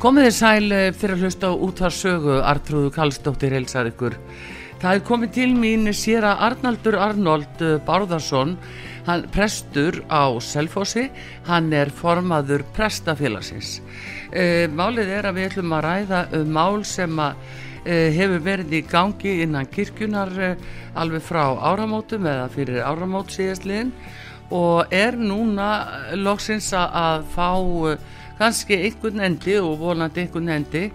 Komið þið sæl eh, fyrir að hlusta á útvarsögu Artrúðu Kallstóttir helsar ykkur. Það er komið til mín sér að Arnaldur Arnold eh, Bárðarsson, hann prestur á Selfossi, hann er formaður prestafélagsins. E, málið er að við ætlum að ræða um mál sem hefur verið í gangi innan kirkjunar alveg frá áramótum eða fyrir áramót síðastliðin og er núna loksins að fá kannski einhvern endi og volandi einhvern endi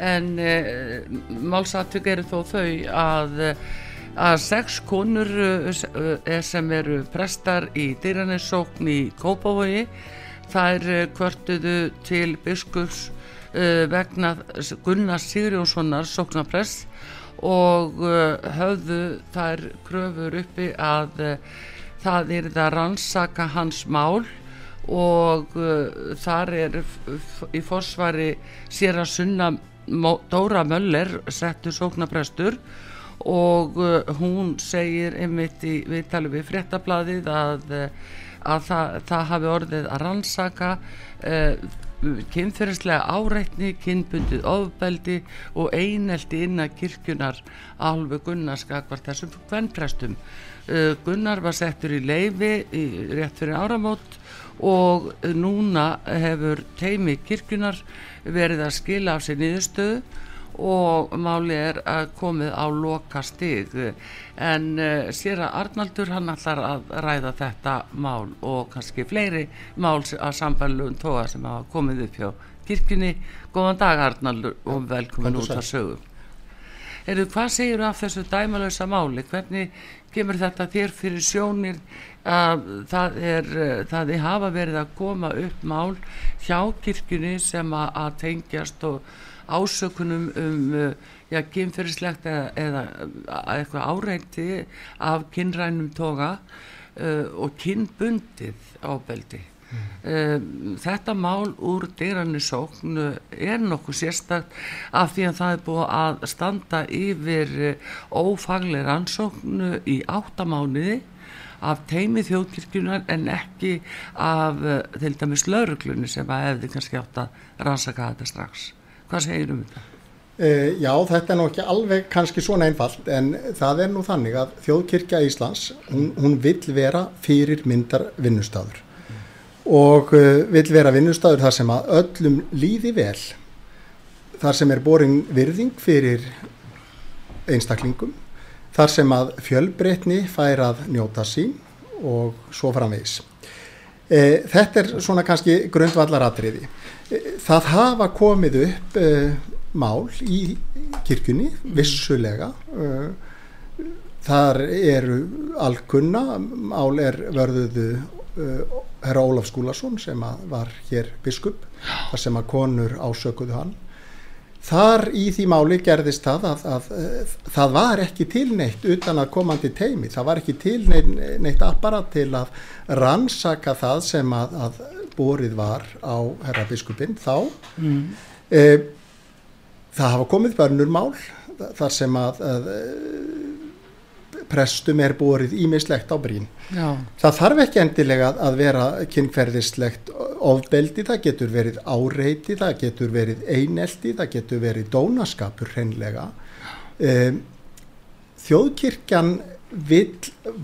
en eh, málsatök eru þó þau að, að sex konur eh, sem eru prestar í dýranessókn í Kópavogi þær kvörtuðu til biskups eh, vegna Gunnar Sigurjónssonar sóknapress og eh, höfðu þær kröfur uppi að eh, það er það rannsaka hans mál og uh, þar er í fórsvari sér að sunna Dóra Möller settur sóknaprestur og uh, hún segir einmitt í viðtali við fréttablaðið að, uh, að það, það hafi orðið að rannsaka uh, kynferðislega áreitni, kynbundið ofbeldi og einelti innan kirkjunar alveg Gunnarska hvort þessum hvernprestum uh, Gunnar var settur í leifi í, rétt fyrir áramót og núna hefur teimi kirkjunar verið að skila af sér niðurstöðu og máli er að komið á loka stig en uh, sér að Arnaldur hann ætlar að ræða þetta mál og kannski fleiri mál að sambælum tóa sem hafa komið upp hjá kirkjunni. Góðan dag Arnaldur og velkomin út að sögum Eru, hvað segir þú af þessu dæmalösa máli? Hvernig kemur þetta þér fyrir sjónir að það er það er hafa verið að koma upp mál hjá kirkjunni sem að, að tengjast og ásökunum um já, kynferðislegt eða, eða eitthvað áreiti af kynrænum toga uh, og kynbundið ábeldi uh, þetta mál úr dýrannisókn er nokkuð sérstakt af því að það er búið að standa yfir ófaglir ansóknu í áttamániði af teimi þjóðkirkjunar en ekki af til dæmis lauruglunni sem að hefði kannski átt að rannsaka þetta strax. Hvað segir um þetta? Uh, já, þetta er nú ekki alveg kannski svona einfalt en það er nú þannig að þjóðkirkja Íslands, hún, hún vill vera fyrir myndar vinnustadur mm. Og uh, vill vera vinnustadur þar sem að öllum líði vel, þar sem er borin virðing fyrir einstaklingum þar sem að fjölbreytni fær að njóta sín og svo framvegis. E, þetta er svona kannski grundvallaratriði. E, það hafa komið upp e, mál í kirkjunni, vissulega. E, þar eru alkunna, mál er vörðuðu e, herra Ólaf Skúlason sem var hér biskup, þar sem að konur ásökuðu hann Þar í því máli gerðist það að, að, að það var ekki tilneitt utan að komandi teimi, það var ekki tilneitt apparat til að rannsaka það sem að, að borið var á herra biskupinn þá. Mm. E, það hafa komið börnurmál, þar sem að prestum er borið ímislegt á brín. Já. Það þarf ekki endilega að vera kynferðislegt ofbeldi, það getur verið áreiti, það getur verið eineldi, það getur verið dónaskapur hreinlega. Um, þjóðkirkjan vil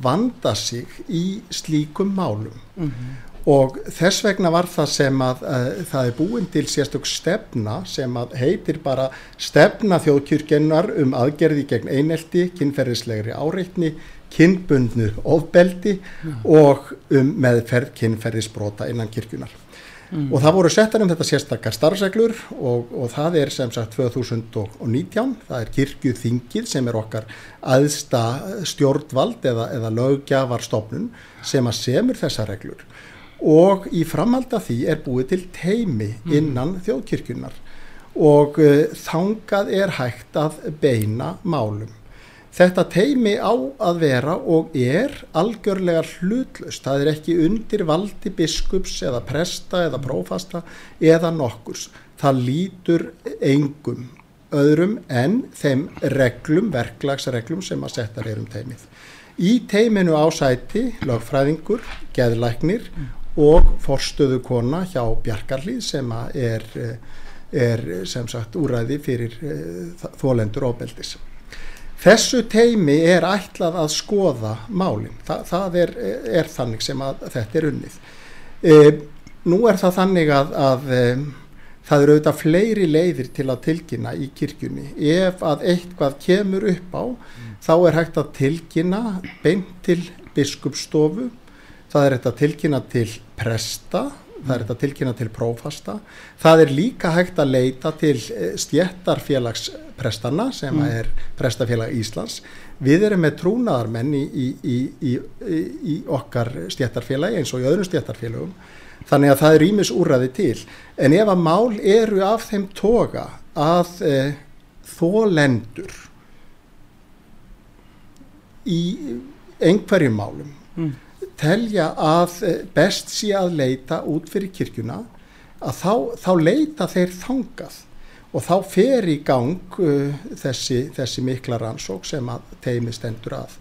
vanda sig í slíkum málum mm -hmm. Og þess vegna var það sem að uh, það er búin til sérstök stefna sem að heitir bara stefna þjóðkirkjennar um aðgerði gegn eineldi, kynferðislegri áreitni, kynbundnu ofbeldi mm. og um meðferð kynferðisbrota innan kirkjunar. Mm. og það voru settar um þetta sérstakar starfseglur og, og það er sem sagt 2019, það er kirkjuþingið sem er okkar aðsta stjórnvald eða, eða lögjafarstofnun sem að semur þessa reglur og í framhalda því er búið til teimi mm. innan mm. þjóðkirkjunar og uh, þangað er hægt að beina málum Þetta teimi á að vera og er algjörlega hlutlust. Það er ekki undir valdi biskups eða presta eða prófasta eða nokkurs. Það lítur engum öðrum en þeim reglum, verklagsreglum sem að setja reyrum teimið. Í teiminu ásæti lögfræðingur, geðlæknir og forstöðu kona hjá Bjarkarlið sem er, er sem sagt úræði fyrir eh, þólendur óbeldis. Þessu teimi er ætlað að skoða málinn, Þa, það er, er þannig sem að þetta er unnið. E, nú er það þannig að, að e, það eru auðvitað fleiri leiðir til að tilkynna í kirkjunni. Ef að eitthvað kemur upp á mm. þá er hægt að tilkynna beint til biskupstofu, það er hægt að tilkynna til presta það er þetta tilkynna til prófasta. Það er líka hægt að leita til eh, stjættarfélagsprestana sem mm. er prestafélag Íslands. Við erum með trúnaðarmenn í, í, í, í okkar stjættarfélagi eins og í öðrum stjættarfélagum þannig að það er ímis úrraði til. En ef að mál eru af þeim toga að e, þólendur í einhverjum málum mm telja að eh, best sé að leita út fyrir kirkjuna að þá, þá leita þeir þangað og þá fer í gang uh, þessi, þessi mikla rannsók sem að teimi stendur að.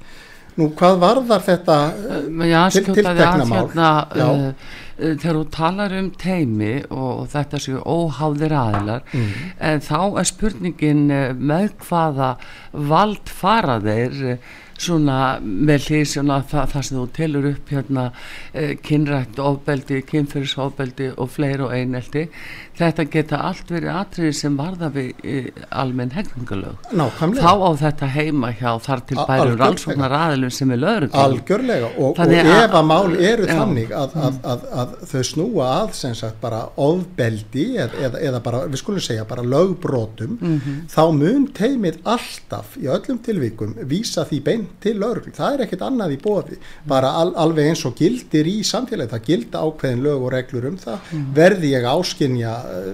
Nú hvað varðar þetta uh, til, tiltekna mál? Hérna, uh, þegar þú talar um teimi og þetta séu óháðir aðilar mm. en þá er spurningin með hvaða vald fara þeir svona með hlýsjona það, það sem þú telur upp hérna eh, kynrætt ofbeldi, kynfyrirsofbeldi og fleir og eineldi þetta geta allt verið atriði sem varða við eh, almenn hegningalög þá á þetta heima hjá þar til bæru rannsóknar aðilum sem er löður algjörlega og, og ef að mál eru já, þannig að, að, að, að þau snúa að sem sagt bara ofbeldi eða, eða, eða bara, við skulum segja bara lögbrótum mm -hmm. þá mun teimið alltaf í öllum tilvíkum vísa því bein inn til lauruglu, það er ekkert annað í bóði bara al, alveg eins og gildir í samfélagi, það gilda ákveðin lög og reglur um það, mm. verði ég áskinja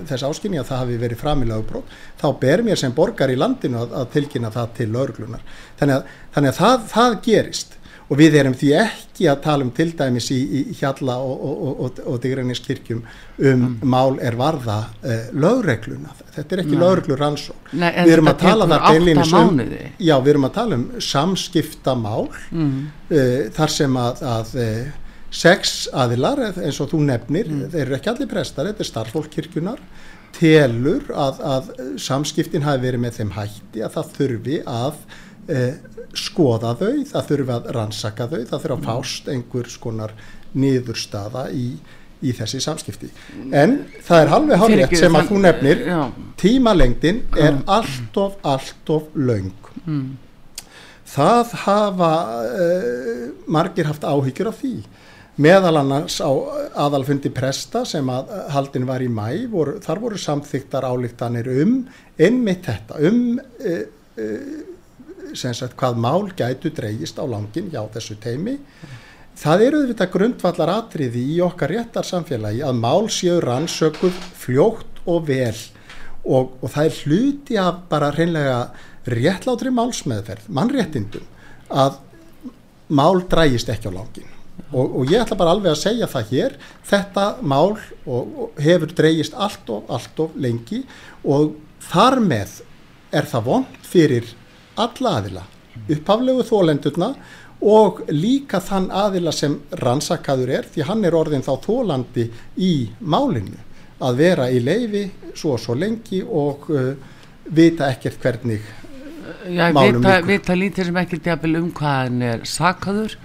þess áskinja að það hafi verið framilögu brot, þá ber mér sem borgar í landinu að, að tilkynna það til lauruglunar þannig að, þannig að það, það gerist. Og við erum því ekki að tala um til dæmis í, í Hjalla og, og, og, og Digræniskirkjum um mm. mál er varða uh, lögregluna, þetta er ekki lögreglur rannsók, við erum að tala þar beinlýnis um, já við erum að tala um samskiptamál mm. uh, þar sem að, að uh, sex aðilar eins og þú nefnir, mm. þeir eru ekki allir prestar, þetta er starfólkkirkjunar telur að, að samskiptin hafi verið með þeim hætti að það þurfi að skoða þau, það þurfa að rannsaka þau, það þurfa að fást einhver skonar niðurstaða í, í þessi samskipti. En það er halveg hálfrið sem að þú nefnir, tímalengdin er alltof, alltof laung. Mm. Það hafa uh, margir haft áhyggjur af því. Meðal annars á aðalfundi presta sem að haldin var í mæ, voru, þar voru samþyktar álíktanir um einmitt þetta, um uh, uh, sagt, hvað mál gætu dreyjist á langin hjá þessu teimi það eru þetta grundvallar atriði í okkar réttar samfélagi að mál séu rannsökuð fljótt og vel og, og það er hluti af bara hreinlega réttlátri málsmeðferð, mannréttindum að mál drægist ekki á langin og, og ég ætla bara alveg að segja það hér þetta mál og, hefur dreyjist allt of, allt of lengi og þar með er það vond fyrir alla aðila, upphaflegu þólendurna og líka þann aðila sem rannsakaður er því hann er orðin þá þólandi í málinu að vera í leifi svo og svo lengi og uh, vita ekkert hvernig Já, málum vita, vita lítið sem ekki djafil um hvað hann er sakaður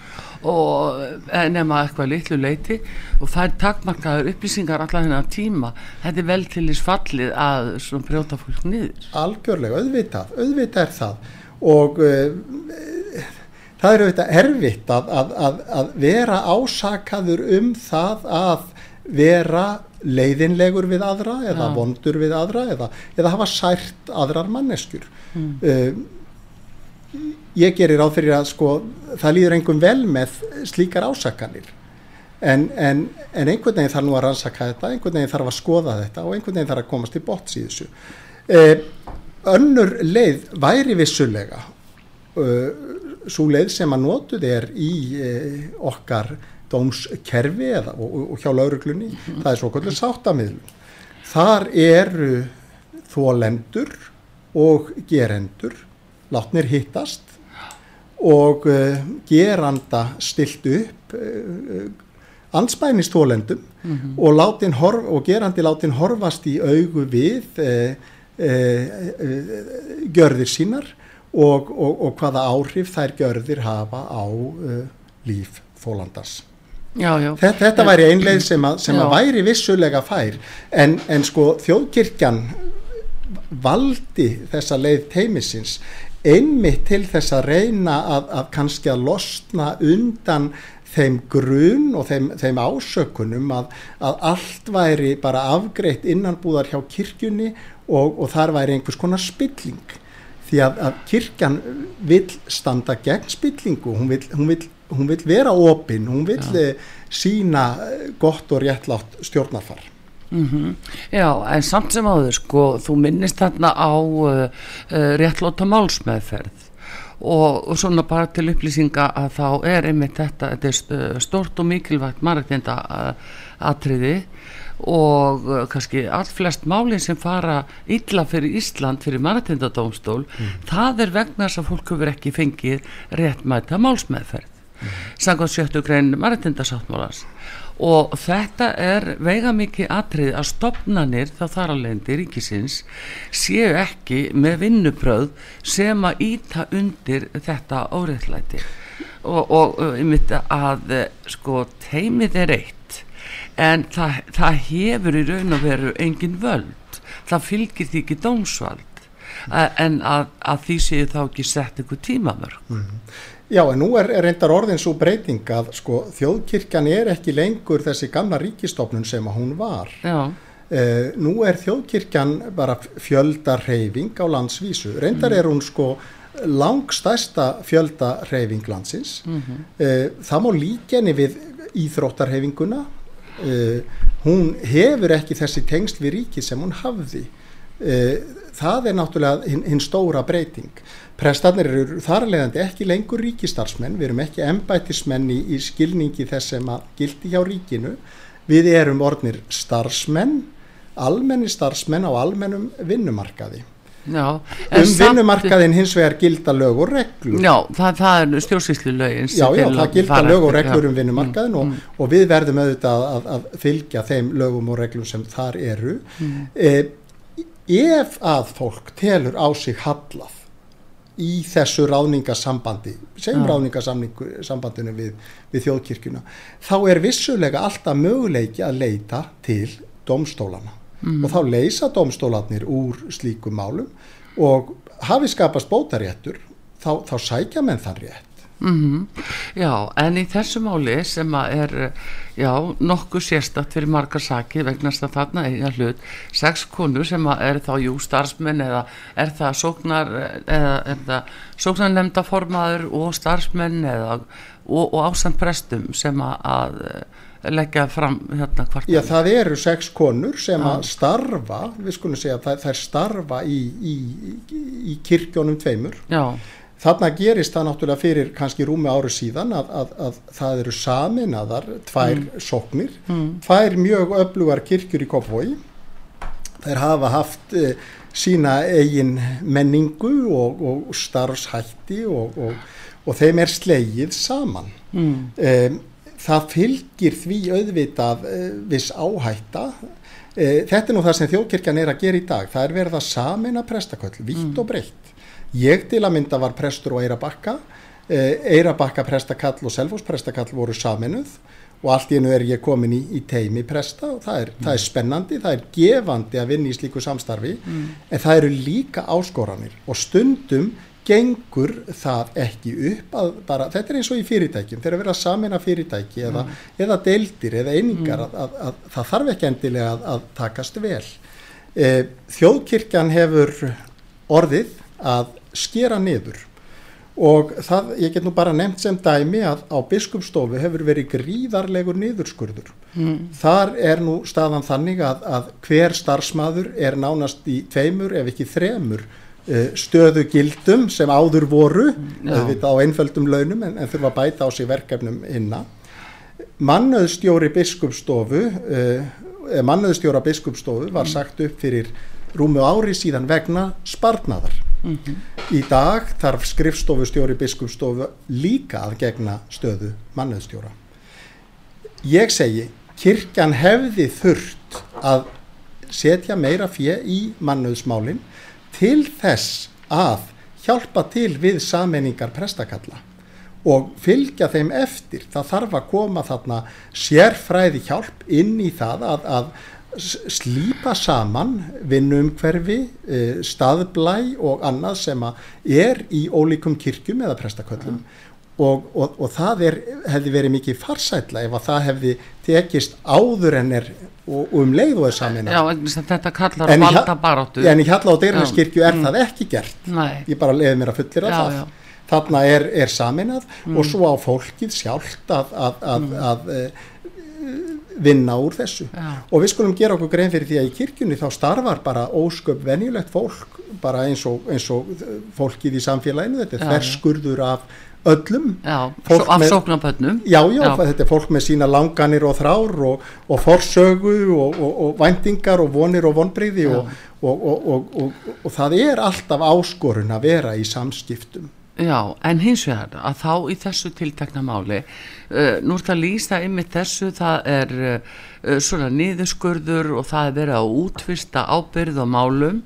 og eh, nema eitthvað litlu leiti og það er takmarkaður upplýsingar allan þennan tíma. Þetta er vel til þess fallið að brjóta fólk niður. Algjörlega, auðvitað, auðvitað er það. Og uh, það er auðvitað erfitt að, að, að, að vera ásakaður um það að vera leiðinlegur við aðra eða Já. vondur við aðra eða, eða hafa sært aðrar manneskjur mm. ég gerir á fyrir að sko það líður engum vel með slíkar ásakanir en, en, en einhvern veginn þarf nú að rannsaka þetta einhvern veginn þarf að skoða þetta og einhvern veginn þarf að komast í botts í þessu eh, önnur leið væri vissulega uh, svo leið sem að notuð er í uh, okkar dómskerfi eða, og, og- og hjá lauruglunni það er svo kvöldur sáttamíðlun þar eru þólendur og gerendur látnir hittast og uh, geranda stilt upp uh, anspænist þólendum og, látin horf, og gerandi látin horfast í augu við uh, gjörðir sínar og, og, og hvaða áhrif þær gjörðir hafa á líf þólandars. Já, já, Þetta, þetta væri einleið sem, að, sem að væri vissulega fær. En, en sko þjóðkirkjan valdi þessa leið teimisins einmitt til þess að reyna að, að kannski að losna undan þeim grun og þeim, þeim ásökunum að, að allt væri bara afgreitt innanbúðar hjá kirkjunni og, og þar væri einhvers konar spilling því að, að kirkjan vill standa gegn spillingu, hún vill, hún vill, hún vill vera opin, hún vill Já. ja. sína eh, gott og réttlátt stjórnarfar. já, en samt sem áður sko, þú minnist þarna á uh, réttlóta málsmeðferð og, og svona bara til upplýsinga að þá er einmitt þetta, þetta er st- stórt og mikilvægt margtinda atriði og uh, kannski allflest málin sem fara illa fyrir Ísland fyrir mannatindadómstól það er vegna þess að fólk hefur ekki fengið réttmæta málsmeðferð mm. samkvæmt sjöttu grein mannatindasáttmálans og þetta er veigamikið atrið að stopnanir þá þar að leiðandi ríkisins séu ekki með vinnubröð sem að íta undir þetta óreittlæti og, og, og einmitt að eh, sko teimið er eitt en það, það hefur í raun og veru engin völd það fylgir því ekki dómsvald en að, að því séu þá ekki sett einhver tímamörk Já, en nú er, er reyndar orðin svo breyting að sko þjóðkirkjan er ekki lengur þessi gamla ríkistofnun sem að hún var. já, Eh, nú er þjóðkirkjan bara fjöldarreyfing á landsvísu. Reyndar er hún sko langstæsta fjöldarreyfing landsins. eh, það má líka henni við íþróttarreyfinguna. Eh, hún hefur ekki þessi tengsl við ríki sem hún hafði. Eh, það er náttúrulega hinn hin stóra breyting. Prestarnir eru þarlegandi ekki lengur ríkistarsmenn, við erum ekki embættismenn í, í skilningi þess sem að gildi hjá ríkinu. Við erum orðnir starfsmenn, almenni starfsmenn á almennum vinnumarkaði. Já Um vinnumarkaðin hins vegar gilda lög og reglur. Já, það, það er stjórnsýslu lögin Já, já, það gilda lög og reglur um vinnumarkaðin og, og við verðum auðvitað að, að, að fylgja þeim lögum og reglum sem þar eru. Eh, ef að fólk telur á sig hallað í þessu ráðningasambandi, segjum Já. ráðningasambandinu við, við þjóðkirkjuna, þá er vissulega alltaf möguleiki að leita til domstólana og þá leysa domstólarnir úr slíkum málum og hafi skapast bótaréttur, þá, þá sækja menn þann rétt. Mhm. Já, en í þessu máli sem er já, nokkuð sérstakt fyrir margar sakir vegna þess að þarna eiga hlut sex konur sem er þá jú starfsmenn eða er það sóknar eða er það sóknarnemnda formaður og starfsmenn eða og, og ásamt prestum sem að, að leggja fram hérna hvart Já, það eru sex konur sem að starfa, við skulum segja að þær, starfa í, í, í, kirkjónum tveimur. já, Þarna gerist það náttúrulega fyrir kannski rúmi áru síðan að, að, að það eru saminaðar tvær sóknir, tvær mjög öflugar kirkjur í Kopvogi. Þær hafa haft eh, sína eigin menningu og, og starfshætti og, og þeim er slegið saman. Mm. Um, það fylgir því auðvitað uh, viss áhætta. Uh, þetta er nú það sem þjóðkirkjan er að gera í dag. Það er verið að samina prestaköll, vitt mm. og breytt. Ég til að mynda var prestur og Eirabakka. Eirabakka prestakall og Selfos prestakall voru saminuð og allt í enu er ég komin í, í teimi presta og það er, mm. það er spennandi, það er gefandi að vinna í slíku samstarfi mm. en það eru líka áskoranir og stundum gengur það ekki upp að bara, þetta er eins og í fyrirtækjum, þeir eru verið að samina fyrirtæki eða, mm. eða deildir eða einingar mm. að, að, að það þarf ekki endilega að takast vel. E, þjóðkirkjan hefur orðið að skera niður og það, ég get nú bara nefnt sem dæmi að á biskupstofu hefur verið gríðarlegur niðurskurður. Mm. Þar er nú staðan þannig að, að hver starfsmaður er nánast í tveimur ef ekki þremur uh, stöðu gildum sem áður voru, á einföldum launum en, en þurfa að bæta á sig verkefnum inna. Mannöðstjóri biskupstofu, uh, mannöðstjóra biskupstofu var mm. sagt upp fyrir rúmu ári síðan vegna spartnaðar. Mm -hmm. Í dag þarf skrifstofustjóri biskupstofu líka að gegna stöðu mannöðstjóra. Ég segi, kirkjan hefði þurft að setja meira fjö í mannöðsmálinn til þess að hjálpa til við sammenningar prestakalla og fylgja þeim eftir. Það þarf að koma þarna sérfræði hjálp inn í það að, að slípa saman vinnumhverfi, eh, staðblæ og annað sem er í ólíkum kirkjum eða prestaköllum ja. Og, og, og það er, hefði verið mikið farsætla ef að það hefði tekist áður en er og, og um leið og er samin Já, þetta kallar að valda baráttu En í Hjalla og Deirnarskirkju er mm. það ekki gert Nei. ég bara leiði mér að fullir að það já. þarna er, er saminað mm. og svo á fólkið sjálft að, að, að, mm. að eh, vinna úr þessu Já. og við skulum gera okkur grein fyrir því að í kirkjunni þá starfar bara ósköp venjulegt fólk bara eins og, eins og fólkið í samfélaginu, þetta er ferskurður af öllum. Af sóknarpötnum já, já, já, þetta er fólk með sína langanir og þrár og, og forsögu og, og væntingar og vonir og vonbreyði og það er alltaf áskorun að vera í samskiptum. Já, en hins vegar að þá í þessu tiltekna máli uh, nú er það lýsta yfir þessu það er uh, svona niðurskurður og það er verið að útvista ábyrð og málum.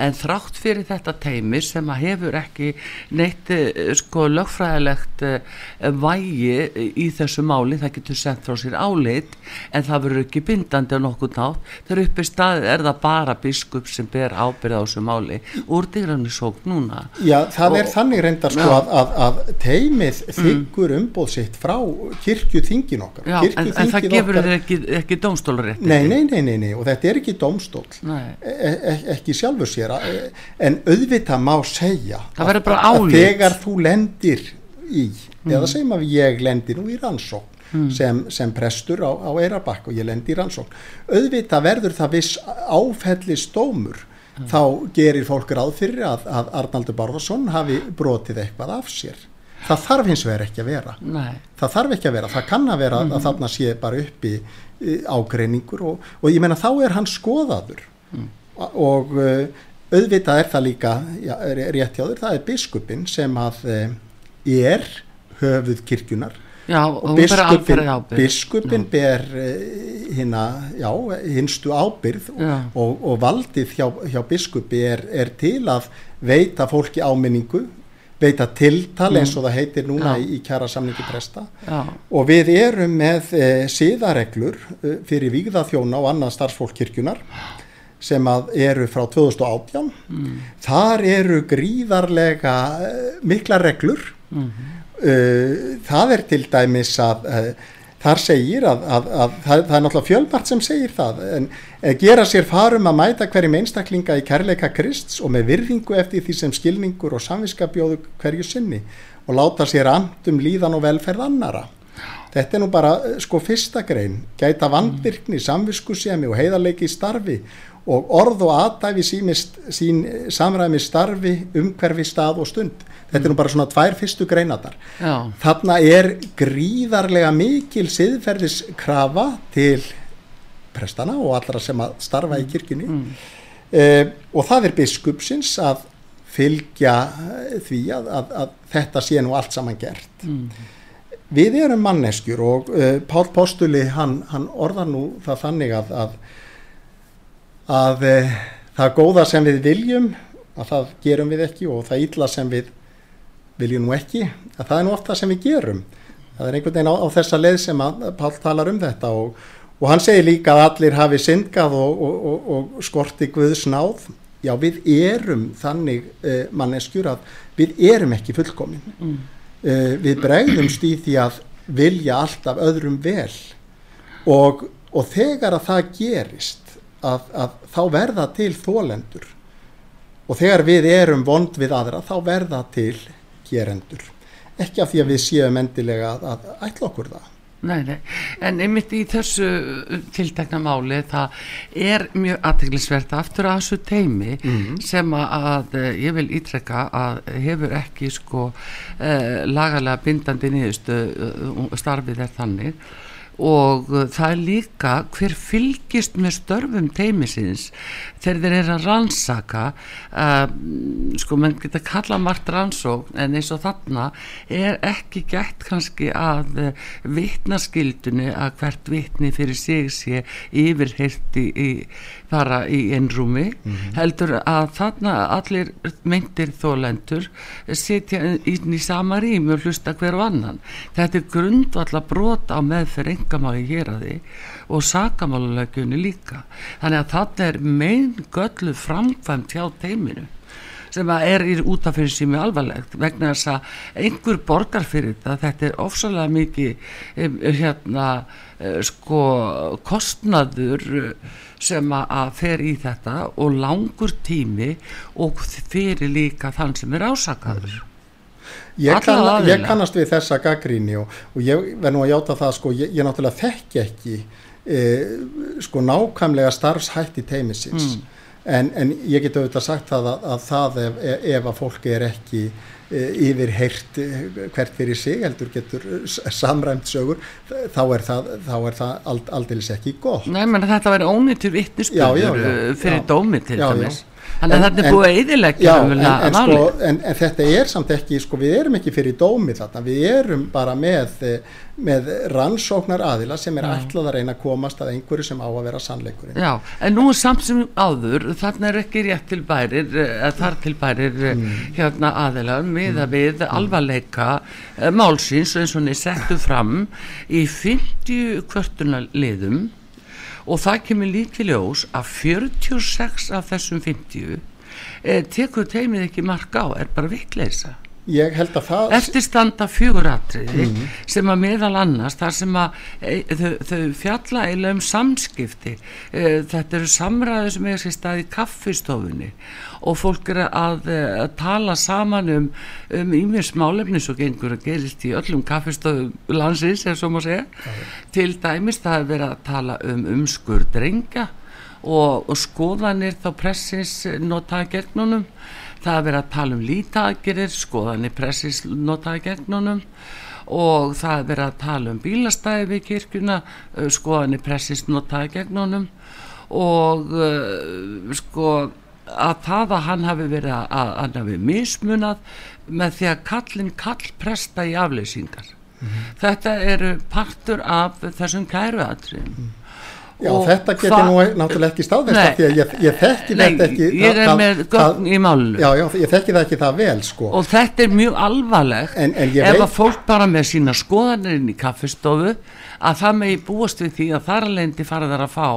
En þrátt fyrir þetta teimi sem að hefur ekki neitt uh, sko lögfræðilegt uh, vægi í þessu máli það getur sendt frá sér álit en það verður ekki bindandi á nokkuð nátt þegar uppi staðið er það bara biskup sem ber ábyrð á þessu máli. Úr dýrannu sók núna. Já, það og, er þannig reyndar sko að, að, að teimið mm. þykkur umbóð sitt frá kirkju þingin okkar. Já, en, en það gefur þér ekki, ekki dómstólrétt nei, nei, nei, nei, nei, og þetta er ekki dómstól e, e, ekki sjálfur sér e, en auðvitað má segja að, að þegar þú lendir í, mm. eða segjum að ég lendir nú í rannsók Mm. Sem, sem prestur á, á Eirabakk og ég lendi í rannsókn auðvitað verður það viss áfellistómur mm. þá gerir fólk ráð fyrir að, að Arnaldur Barðarsson hafi brotið eitthvað af sér það þarf hins vegar ekki að vera Nei. það þarf ekki að vera, það kann að vera mm. að mhm. þarna sé bara uppi ágreiningur og, og ég menna þá er hann skoðaður. Mm. og uh, auðvitað er það líka já, rétt hjá þur, það er biskupin sem að uh, er höfuð kirkjunar Já, og biskupin, biskupin ber já, hinstu ábyrð og, og valdið hjá, hjá biskupi er, er til að veita fólki áminningu veita tiltal mm. eins og það heitir núna já. í kjara samningi presta já. og við erum með e, síðareglur e, fyrir výgðaþjóna og annað starfsfólkkirkjunar sem að eru frá 2018 mm. þar eru gríðarlega e, mikla reglur mm -hmm Uh, það er til dæmis að þar segir að, að, að það, það er náttúrulega fjölbart sem segir það en gera sér farum að mæta hverjum einstaklinga í kærleika Krist og með virðingu eftir því sem skilningur og samviskabjóðu hverju sinni og láta sér andum líðan og velferð annara þetta er nú bara uh, sko fyrsta grein gæta vandvirkni, samviskusemi og heiðarleiki í starfi og orð og aðdæfi sín, sín samræmi starfi, umhverfi, stað og stund. Þetta er nú bara svona tvær fyrstu greinatar. Já. Þarna er gríðarlega mikil siðferðiskrafa til prestana og allra sem að starfa í mm. kirkjunni. Mm. uh, og það er biskupsins að fylgja því að, að, að þetta sé nú allt saman gert mm. við erum manneskjur og uh, Pál Postuli hann, hann orðar nú það þannig að að, að uh, það góða sem við viljum að það gerum við ekki og það ítla sem við viljum nú ekki að það er nú oft það sem við gerum það er einhvern veginn á, á þessa leið sem að Pál talar um þetta og, og hann segir líka að allir hafi syndgað og, og, og skorti Guðs náð. Já við erum þannig uh, manneskjur að við erum ekki fullkomin. Mm. uh, við bregðumst í því að vilja alltaf öðrum vel. Og þegar að það gerist að, að þá verða til þólendur og þegar við erum vond við aðra þá verða til gerendur. Ekki af því að við séum endilega að, að ætla okkur það Nei, nei, en einmitt í þessu tiltekna máli það er mjög aðteglisvert aftur að þessu teimi mm -hmm. sem að eh, ég vil ítrekka að hefur ekki sko eh, lagalega bindandi nýðust eh, starfið er þannig og uh, það er líka hver fylgist með störfum teimisins þegar þeir eru að rannsaka uh, sko mann geta kalla margt rannsók en eins og þarna er ekki gætt kannski að uh, vittnaskildunni að hvert vittni fyrir sig sé yfirheilti í fara í einrúmi mm -hmm. heldur að þarna allir myndir þólendur setja inn í sama rým og hlusta hver og annan þetta er grundvalla brot á meðferð engamáli hér að því og sakamálulegjunni líka. Þannig að þarna er megin göllu framkvæmt hjá teiminu sem að er í útafyrir sími alvarlegt vegna þess að einhver borgar fyrir þetta. Þetta er ofsalega mikið hérna eh, sko kostnaður sem að fer í þetta og langur tími og fyrir líka þann sem er ásakaður. Ég, kann, ég kannast við þessa gaggríni og, og ég verð nú að játa það sko, ég, ég náttúrulega þekki ekki e, sko nákvæmlega starfshætti teimisins mm. en, en ég get auðvitað sagt það að, að það ef, ef að fólki er ekki e, yfir heyrt e, hvert fyrir sig heldur getur samræmt sögur þá er það, það ald, aldeilis ekki gott. Nei, menn þetta væri ónýttur vittnisbyrður fyrir já, dómi til dæmis Þannig að þetta er búið eðilegja en, en, sko, en, en þetta er samt ekki, sko, við erum ekki fyrir dómi þarna, við erum bara með, með rannsóknar aðila sem er ætlað að reyna að komast að einhverju sem á að vera sannleikurinn. Já, en nú samt sem áður, þarna er ekki rétt til bærir, eh, þar til bærir eh, mm. hérna aðila með að við mm. alvarleika uh, málsins eins og niður settu fram í 50 kvörtunarliðum og það kemur líkiljós að 46 af þessum 50 eh, tekur teimið ekki marka á, er bara vittleisa ég held að það eftirstanda fjöguratriði mm. sem að meðal annars þar sem að e, þau, þau fjalla eiginlega um samskipti. E, þetta eru samræði sem er sér stað í kaffistofunni og fólk er að, e, að tala saman um um ímið smálefni svo gengur að gerist í öllum kaffistofum landsins eða svo má segja. Okay. til dæmis það er verið að tala um umskur drengja og, og skoðanir þá pressins notaði gegnunum. Það er verið að tala um lítagerir skoðanir pressis notaði gegnunum. Og það er verið að tala um bílastæði við kirkuna skoðanir pressis notaði gegnunum. Og uh, sko að það að hann hafi verið að, að hann hafi mismunað með því að kallin kall presta í afleysingar. Mm -hmm. þetta eru partur af þessum kæruatriðum. Mm. Já, og þetta getur nú náttúrulega ekki staðvist því að ég, ég þekki þetta ekki ég er með gögn í málu já, já, ég þekki það ekki það vel sko. Og þetta er mjög alvarlegt. En, en ef að fólk bara með sína skoðanirinn í kaffistofu að það megi búast við því að þar alveg fara þar að fá,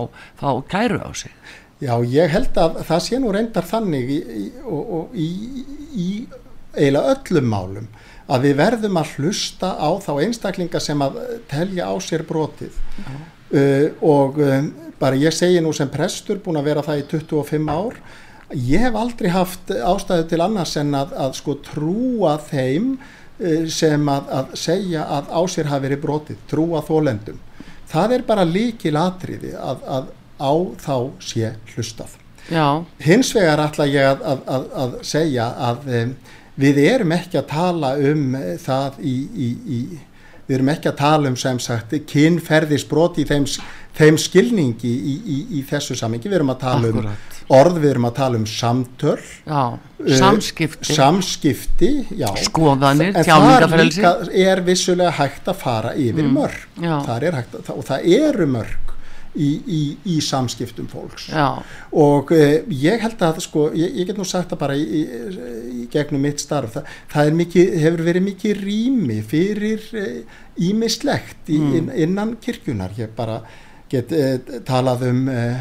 fá kæru á sig Já, ég held að það sé nú reyndar þannig í, í, í, í eiginlega öllum málum að við verðum að hlusta á þá einstaklinga sem að telja á sér brotið. Uh, og um, bara ég segi nú sem prestur búin að vera það í 25 ár ég hef aldrei haft ástæðu til annars en að, að sko trúa þeim uh, sem að, að segja að á sér hafi verið brotið, trúa þólendum það er bara líkil atriði að, að á þá sé hlustað. Já. hins vegar ætla ég að segja að um, við erum ekki að tala um það í, í, í við erum ekki að tala um sem sagt kynferðisbrot í þeim, þeim skilningi í, í, í þessu samengi, við erum að tala um, orð við erum að tala um samtöl. Já, uh, samskipti. samskipti, já. Skoðanir, en þar tjáningarfrelsi. líka er vissulega hægt að fara yfir mm. mörg. er hægt að, og það eru mörg í, í, í samskiptum fólks. Já, og uh, ég held að sko, ég, ég get nú sagt það bara í, í, í gegnum mitt starf, það, það mikið, hefur verið mikið rými fyrir ímislegt uh, Mm. inn, innan kirkjunar, ég bara get uh, talað um uh,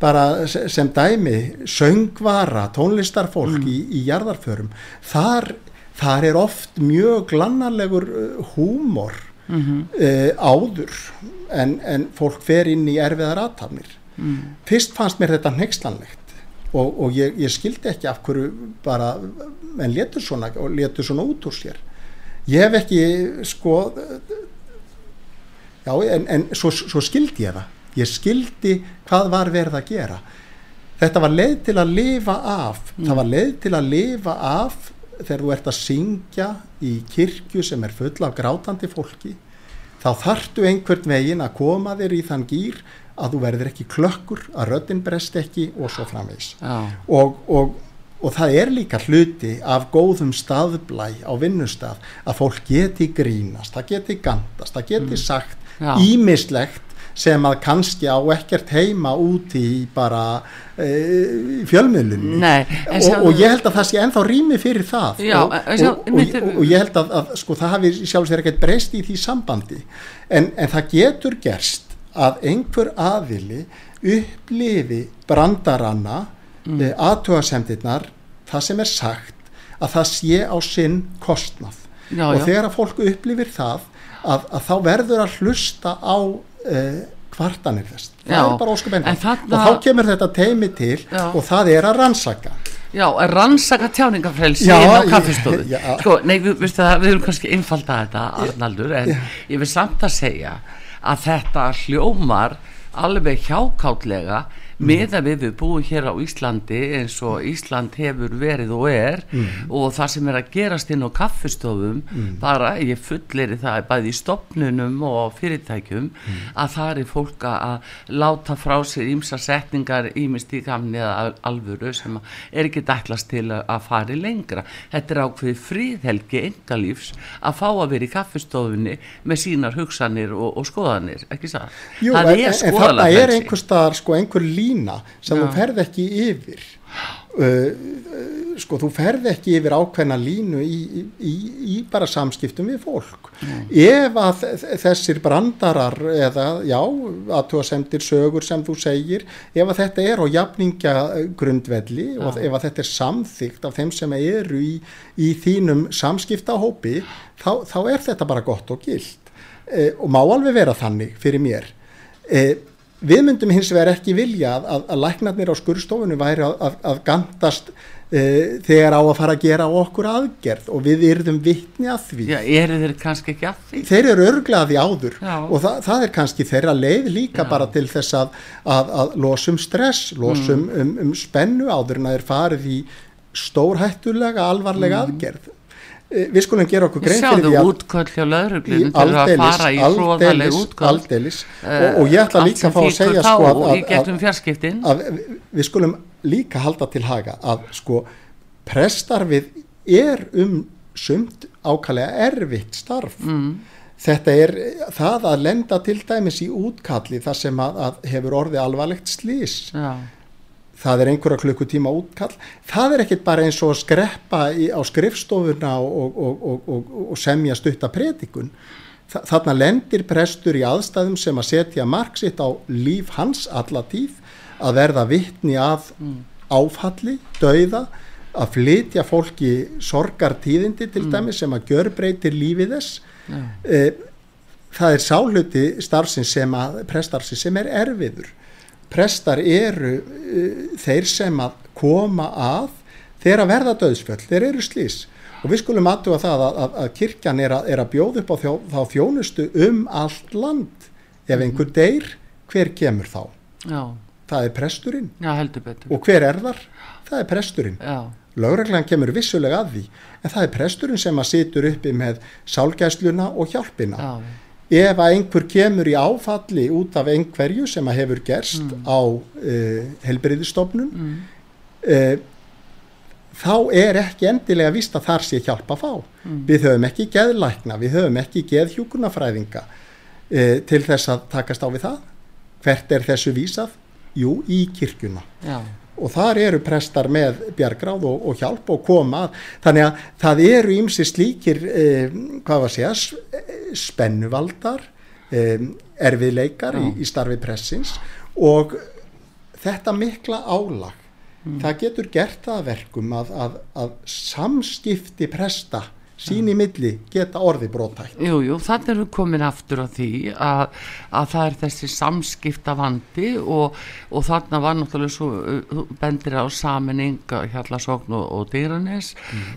bara se- sem dæmi söngvara, tónlistarfólk Mm. í, í jarðarförum. Þar, þar er oft mjög glannarlegur uh, húmor mhm, uh, áður en, en fólk fer inn í erfiðar aðtafnir mm, fyrst fannst mér þetta nexlanlegt og, og ég, ég skildi ekki af hverju bara, en letur svona letur svona út úr sér. Ég hef ekki sko já, en, en svo, svo skildi ég það. Ég skildi hvað var verið að gera. Þetta var leið til að lifa af. Það var leið til að lifa af þegar þú ert að syngja í kirkju sem er full af grátandi fólki þá þartu einhvern veginn að koma þér í þann gýr að þú verður ekki klökkur, að röddin brest ekki og svo framvegs já, og, og, og það er líka hluti af góðum staðblæ á vinnustaf að fólk geti grínast, það geti gandast, það geti sagt Já. ímislegt sem að kannski á ekkert heima úti í bara e, fjölmiðlunni Nei, og, og ég held að það sé ennþá rými fyrir það Já, og, sjá- og, og, ég held að, að sko, það hafi sjálfs vegar ekkert breyst í því sambandi en, en það getur gerst að einhver aðili upplifi brandaranna mm. aðtöðasemdirnar það sem er sagt að það sé á sinn kostnað Já, og já. þegar að fólk upplifir það að, að þá verður að hlusta á uh, kvartanir þess. Það Já, er bara óskup en einfalt. þarna- og þá kemur þetta teimi til Já. og það er að rannsaka. Já, að rannsaka tjáningafrelsi Já, inn á já. Sko, nei, við, það, við erum kannski einfalda þetta, Arnaldur en ég vil samt að segja að þetta hljómar alveg hjákátlega Mm. með að við við búum hér á Íslandi eins og Ísland hefur verið og er Mm. og það sem er að gerast inn á kaffistofum bara, ég fullir það bæði í stopnunum og fyrirtækjum Mm. að það er fólk að láta frá sér ímsa setningar ímist í gamni eða al- alvöru sem er ekki dæklast til að fari lengra þetta er ákveði fríðhelgi engalífs að fá að vera í kaffistofunni með sínar hugsanir og, og skoðanir ekki það? Jú, það en, en þarna er einhver staðar sko einhver lína sem Já. þú ferð ekki yfir. Uh, uh, sko þú ferð ekki yfir ákveðna línu í, í, í, bara samskiptum við fólk. Ef að þessir brandarar eða já, aðtúasemdir sögur sem þú segir ef að þetta er á jafninga grundvelli og ef að þetta er samþygt af þeim sem eru í, í þínum samskiptahópi þá, þá er þetta bara gott og gilt. Eh, og má alveg vera þannig fyrir mér. Eh, við myndum hins vegar ekki vilja að, að, að læknarnir á skurðstofunum væri að, að, gandast uh, þegar á að fara að gera okkur aðgerð og við yrðum vitni að því Já, eru þeir kannski ekki að því? þeir eru örglega því áður Já. og það, það er kannski þeirra leið líka Já. bara til þess að, að, að losum stress, losum Mm. um, um spennu áður en að þeir farið í stórhættulega alvarlega aðgerð Eh, við skulum gera okkur grein fyrir því að útköll hjá í lögreglunum til að fara í hróðaleg útköll. aldeilis. Og, og ég ætla líka að fá að segja sko að, að, að, við skulum líka halda til haga að sko prestarfið er um sumt ákallega erfitt starf. Mm, þetta er það að lenda til dæmis í útkalli þar sem að, að hefur orðið alvarlegt slís já, það er einhverja klukkutíma útkall. Það er ekkit bara eins og að skreppa í, á skrifstofuna og, og, og, og, og semja stutta predikun. Þa, þarna lendir prestur í aðstæðum sem að setja mark sitt á líf hans alla tíð að verða vittni að áfalli, dauða að flytja fólki sorgartíðindi til dæmis sem að gjörbreytir lífið þess. Já, e, það er sáluti starfsins sem að prestarfsins sem er erfiður prestar eru uh, þeir sem að koma að þeir að verða döðsfjöll, þeir eru slís og við skulum aðtuga það að, að, að kirkjan er að, er að bjóða upp á þjó, þá þjónustu um allt land. Ef einhver deyr, hver kemur þá? Já, það er presturinn. Já, og hver er þar? það er presturinn. Lögreglan kemur vissulega að því. En það er presturinn sem að situr uppi með sálgæsluna og hjálpina. Já, ef að einhver kemur í áfalli út af einhverju sem að hefur gerst á uh, helbriðistofnun mm. uh, þá er ekki endilega vist að þar sé hjálp að fá. Við höfum ekki geðlækna, við höfum ekki geðhjúkunafræðinga uh, til þess að takast á við það. Hvert er þessu vísað? Jú, í kirkjuna. Já, og þar eru prestar með bjargráð og, og hjálp og koma. Þannig að það eru ímsi slíkir eh, hvað var að segja spennuvaldar eh, erfiðleikar í, í starfi pressins. Og þetta mikla álag það getur gert það að verkum að, að, að samskipti presta sín í milli geta orði brótækt jú, jú, þannig erum við komin aftur á því að, að það er þessi samskipta vandi og, og þarna var náttúrulega svo uh, bendir á saminning Hjallasókn og, og Dýranes.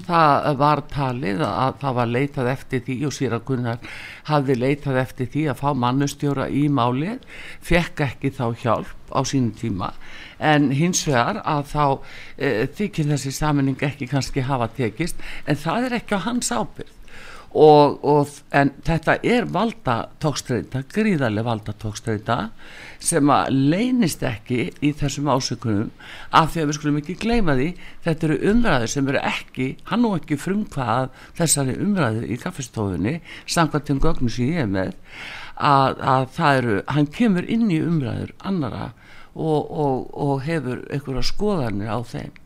Það var talið að það var leitað eftir því og síra Gunnar hafði leitað eftir því að fá mannustjóra í málið, fekk ekki þá hjálp á sínum tíma. En hins vegar að þá e, þykir þessi saminning ekki kannski hafa tekist en það er ekki á hans ábyrgð. Og, og en þetta er valda tókstreita, gríðarlega valda tókstreita sem að leynist ekki í þessum ásökunum af því að við skulum ekki gleyma því þetta eru umræður sem eru ekki hann og ekki frumkvað þessari umræðu í kaffestofunni samkvæmt um gögnum sem ég er með að, að það eru, hann kemur inn í umræður annara og, og, og hefur einhverja skoðanir á þeim.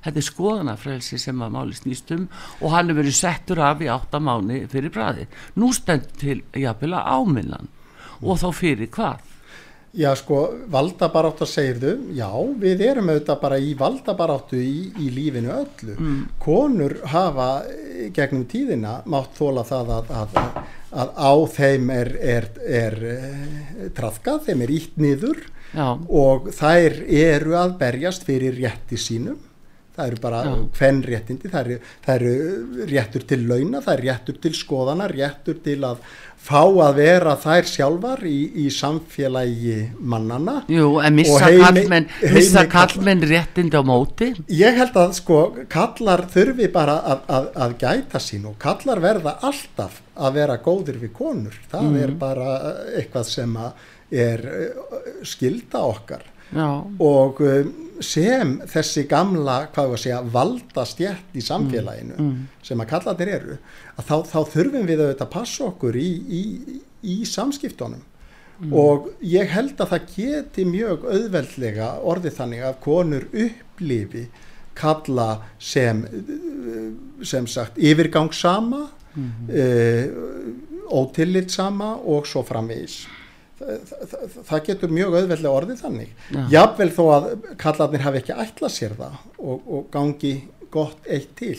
Þetta er skoðanafrelsi sem að máli snýst um og hann hefur verið settur af í áttamáni fyrir bræði nú stend til jafnvel að áminnan og þá fyrir hvað? Já sko, valdabaráttu segirðu, já, við erum auðvitað bara í valdabaráttu í, í lífinu öllu. Konur hafa gegnum tíðina mátt þóla það að, að, að, á þeim er, er, er eh, trafkað, þeim er ítt niður já, og þær eru að berjast fyrir rétti sínum. Það eru bara hvern réttindi, það eru, það eru réttur til launa, það eru réttur til skoðana, réttur til að fá að vera þær sjálfar í, í samfélagi mannana. jú, en missa kallmenn kallmenn réttindi á móti Ég held að sko kallar þurfi bara að, að, að gæta sín og kallar verða alltaf að vera góðir við konur. Það er bara eitthvað sem að er eh, skilda okkar. Já, og um, sem þessi gamla, hvað við að segja, valda stjætt í samfélaginu sem að kallarnir eru, að þá, þá þurfum við auðvitað að passa okkur í, í, í samskiptunum. Og ég held að það geti mjög auðveldlega orðið þannig að konur upplifi kalla sem uh, sem sagt yfirgangssama mm. ótillitsama og svo framvegis það, það, getur mjög auðveldlega orðið þannig Já. jafnvel þó að kallarnir hafi ekki ætlað sér það og, og gangi gott eitt til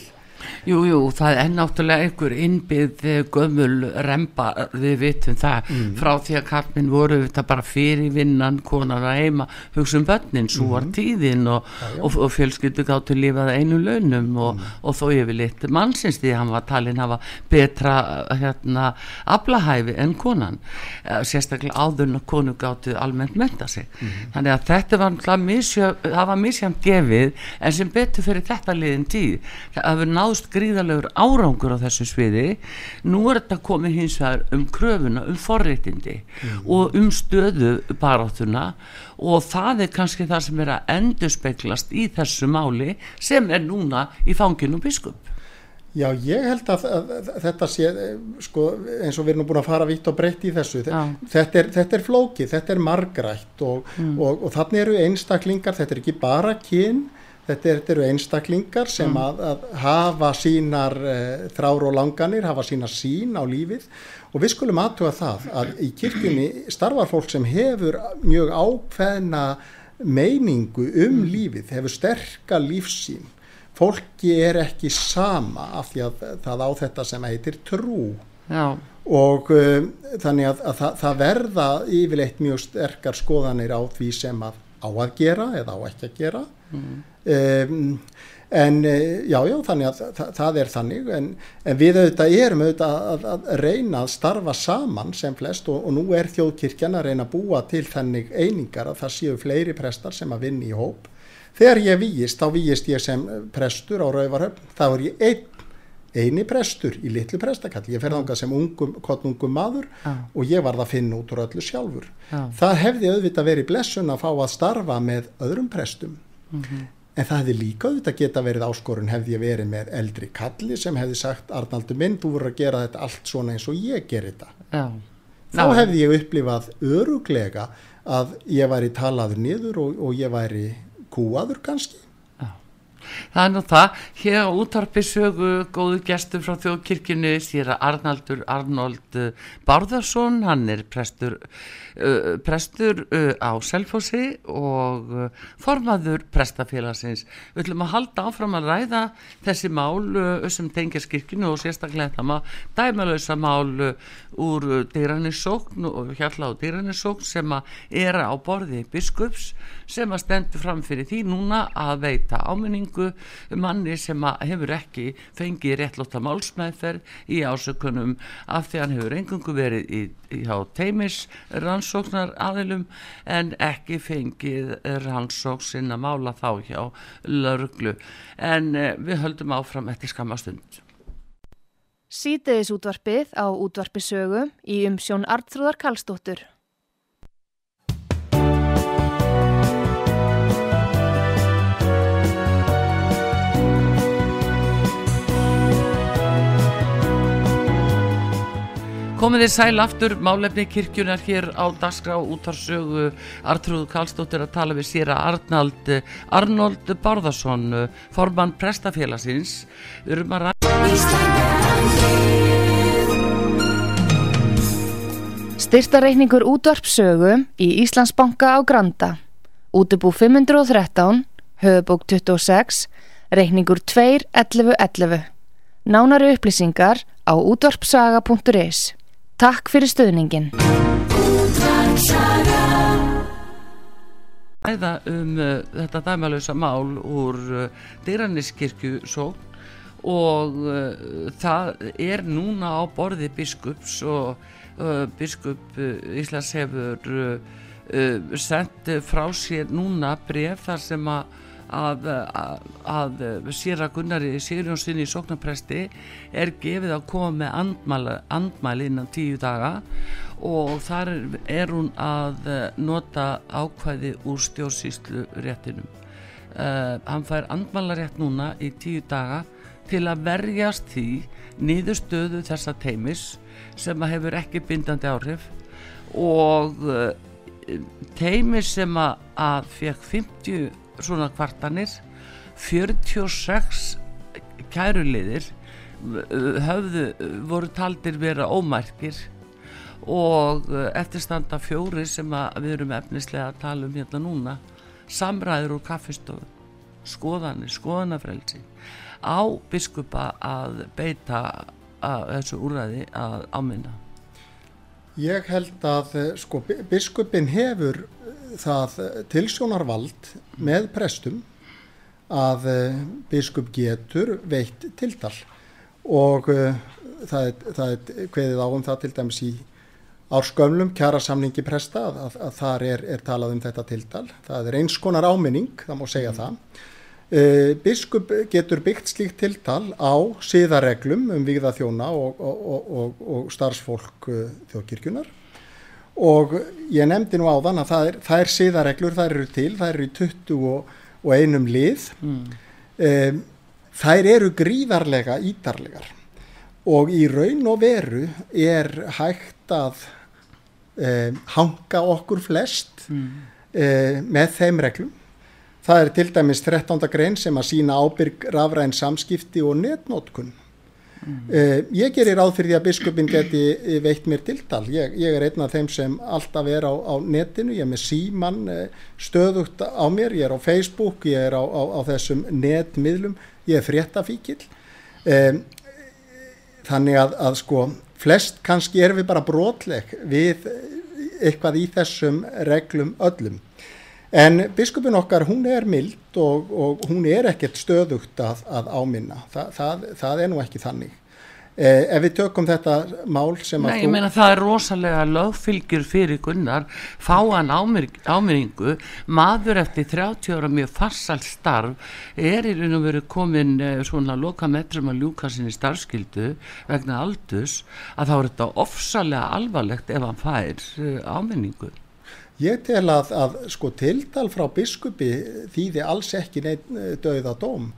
Jú, jú, það er náttúrulega einhver innbyggð eh, gömul remba, við vitum það, frá því að kallminn voru þetta bara fyrir vinnan, konar að heima, hugsa um börnin, svo var tíðin og, og, og fjölskyldu gáttu lifað einu launum og, og þó yfirleitt mannsins því hann var talin hafa betra hérna, aflahæfi en konan, Eh, sérstaklega áður og konu gáttu almennt menta sig. Þannig að þetta var náttúrulega misjö, það var misjæmt gefið en sem betur fyrir þetta liðin tíð. Það hefur náðst gríðalegur árangur á þessu sviði. Nú er þetta komið hins vegar um kröfuna, um forréttindi og um stöðu baráttuna og það er kannski það sem er að endurspeglast í þessu máli sem er núna í fanginu biskup. Já, ég held að, að, að þetta sé, sko, eins og við erum búin að fara vitt og breytt í þessu, Já. þetta er, þetta er flókið, þetta er margrætt og, og, og þannig eru einstaklingar, þetta er ekki bara kyn, þetta, er, þetta eru einstaklingar sem að, að hafa sínar uh, þrár og langanir, hafa sína sín á lífið. Og við skulum aðtuga það að í kirkjunni starfar fólk sem hefur mjög ákveðna meiningu um lífið, hefur sterka lífsín fólki er ekki sama af því að það á þetta sem heitir trú. Já, og um, þannig að, að það, það verða yfirleitt mjög sterkar skoðanir á því sem að á að gera eða á ekki að gera. Um, en eh, já, já, þannig að það, það er þannig en, en við auðvitað erum auðvitað að, að reyna að starfa saman sem flest og, og nú er þjóðkirkjan að reyna að búa til þannig einingar að það séu fleiri prestar sem að vinna í hóp. Þegar ég víist, þá víist ég sem prestur á Rauvarhöfn, þá er ég einn eini prestur í litlu prestakall ég fer þangað sem ungum, kottnungum maður Já. og ég varð að finna út úr öllu sjálfur Já. það hefði auðvitað verið blessun að fá að starfa með öðrum prestum Mhm. en það hefði líka auðvitað geta verið áskorun hefði ég verið með eldri kalli sem hefði sagt Arnaldur minn, þú voru að gera þetta allt svona eins og ég ger þetta Já. þá hefði ég upplifað öruglega að ég væri talaður niður og, og ég væri kúaður kannski Það er nú það, hér á útarpi sögu góðu gestur frá þjóðkirkjunni sér að Arnaldur Arnold uh, Bárðarsson, hann er prestur, uh, prestur uh, á Selfossi og uh, formaður prestafélagsins. Við ætlum að halda áfram að ræða þessi mál uh, sem tengja skirkjunu og sérstaklega þetta maður dæmalösa mál uh, úr uh, dýranissókn og hjalla á dýranissókn sem að er á borði biskups sem að stendur fram fyrir því núna að veita áminningu manni sem að hefur ekki fengið réttlóta málsmeðferð í ásökunum af því hann hefur engungu verið í, í hjá teimis rannsóknar aðilum en ekki fengið rannsók sinna mála þá hjá lörglu en eh, við höldum áfram eftir skamastund. Sýteðis útvarpið á útvarpisögu í umsjón Artrúðar Karlsdóttur. Komið þið sæl aftur, málefni kirkjunar hér á Dagskrá útarsögu Artrúð Karlsdóttir að tala við sér að Arnald Arnold Bárðarsson formann prestafélagsins við erum að ræða Styrtareikningur útvarpsögu í Íslandsbanka á Granda. Útubú 513, höfubók 26, reikningur 2.11.11. Nánari upplýsingar á útvarpsaga.is. Takk fyrir stöðningin. ræða um uh, þetta dæmalösa mál úr uh, Dyranniskirkju sókn og uh, það er núna á borði biskups og uh, biskup uh, Íslands hefur uh, sendt frá sér núna bref þar sem að að, að, að sér að Gunnari Sigurjónssoni í sóknarpresti er gefið að koma með andmæli, andmæli innan tíu daga og þar er, hún að eh, nota ákvæði úr stjórnsýslu réttinum uh, hann fær andmælarétt núna í tíu daga til að verjast því niðurstöðu þessa teimis sem að hefur ekki bindandi áhrif og uh, teimis sem að, að fekk 50 svona kvartanir. 46 kæruliðir uh, höfðu, voru taldir vera ómærkir og uh, eftirstanda fjóri sem við erum efnislega að tala um hérna núna samræður úr kaffistofu skoðanir, skoðanafrelsi. Á biskupa að beita að þessu úræði að áminna. Ég held að eh, sko, bi- biskupin hefur eh, það eh, tilsjónarvald með prestum að eh, biskup getur veitt tiltal og uh, það, er, það er kveðið á um það til dæmis í árskömmlum kjara samningi presta að, að, að þar er, er talað um þetta tiltal. Það er eins konar áminning, það má segja það. Uh, biskup getur byggt slíkt tiltal á siðareglum um vigða þjóna og, og, og, og, starfsfólk uh, þjóðkirkjunar og ég nefndi nú áðan að það er, það er siðareglur, það eru til, það eru í 20 og, og einum lið mm. um, þær eru gríðarlega ítarlegar og í raun og veru er hægt að um, hanga okkur flest Mm. um, með þeim reglum það er til dæmis 13. grein sem að sína ábyrg rafræn samskipti og netnótkun Uh, ég gerir ráð fyrir því að biskupin geti eh, veitt mér tiltal. Ég, ég er einn af þeim sem alltaf er á, á netinu, ég er með síman uh, stöðugt á mér, ég er á Facebook, ég er á, á, á þessum netmiðlum, ég er fréttafíkil. Þannig að, að sko flest kannski erum við bara brotleg við eitthvað í þessum reglum öllum. En biskupin okkar, hún er mild og, og hún er ekkert stöðugt að, að áminna. Þa, það, það er nú ekki þannig. Eh, ef við tökum þetta mál sem Nei, að ég meina það er rosalega lögfylgjur fyrir Gunnar, fá hann ámyringu, maður eftir 30 ára mjög farsalt starf er í raun og veru komin eh, svona loka metrum að ljúka sinni starfskildu vegna aldus að þá er þetta ofsalega alvarlegt ef hann fær eh, ámyringu. Ég tel að, að sko tildal frá biskupi þýði alls ekki neitt döða dóm.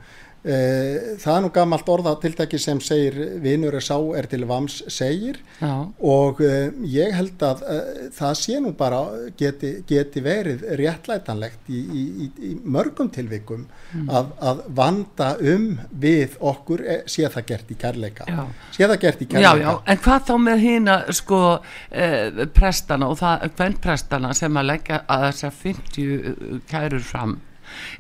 Eh, það er nú gammalt orða tiltæki sem segir vinur er sá er til vams segir Já. og uh, ég held að uh, það sé nú bara geti, geti verið réttlætanlegt í, í, í, í mörgum tilvikum mm. að, að vanda um við okkur eh, sé það gert í kærleika Já. sé það gert í kærleika Já, en hvað þá með hína sko eh, prestana og það, hvern prestana sem að leggja að þessar 50 kærur fram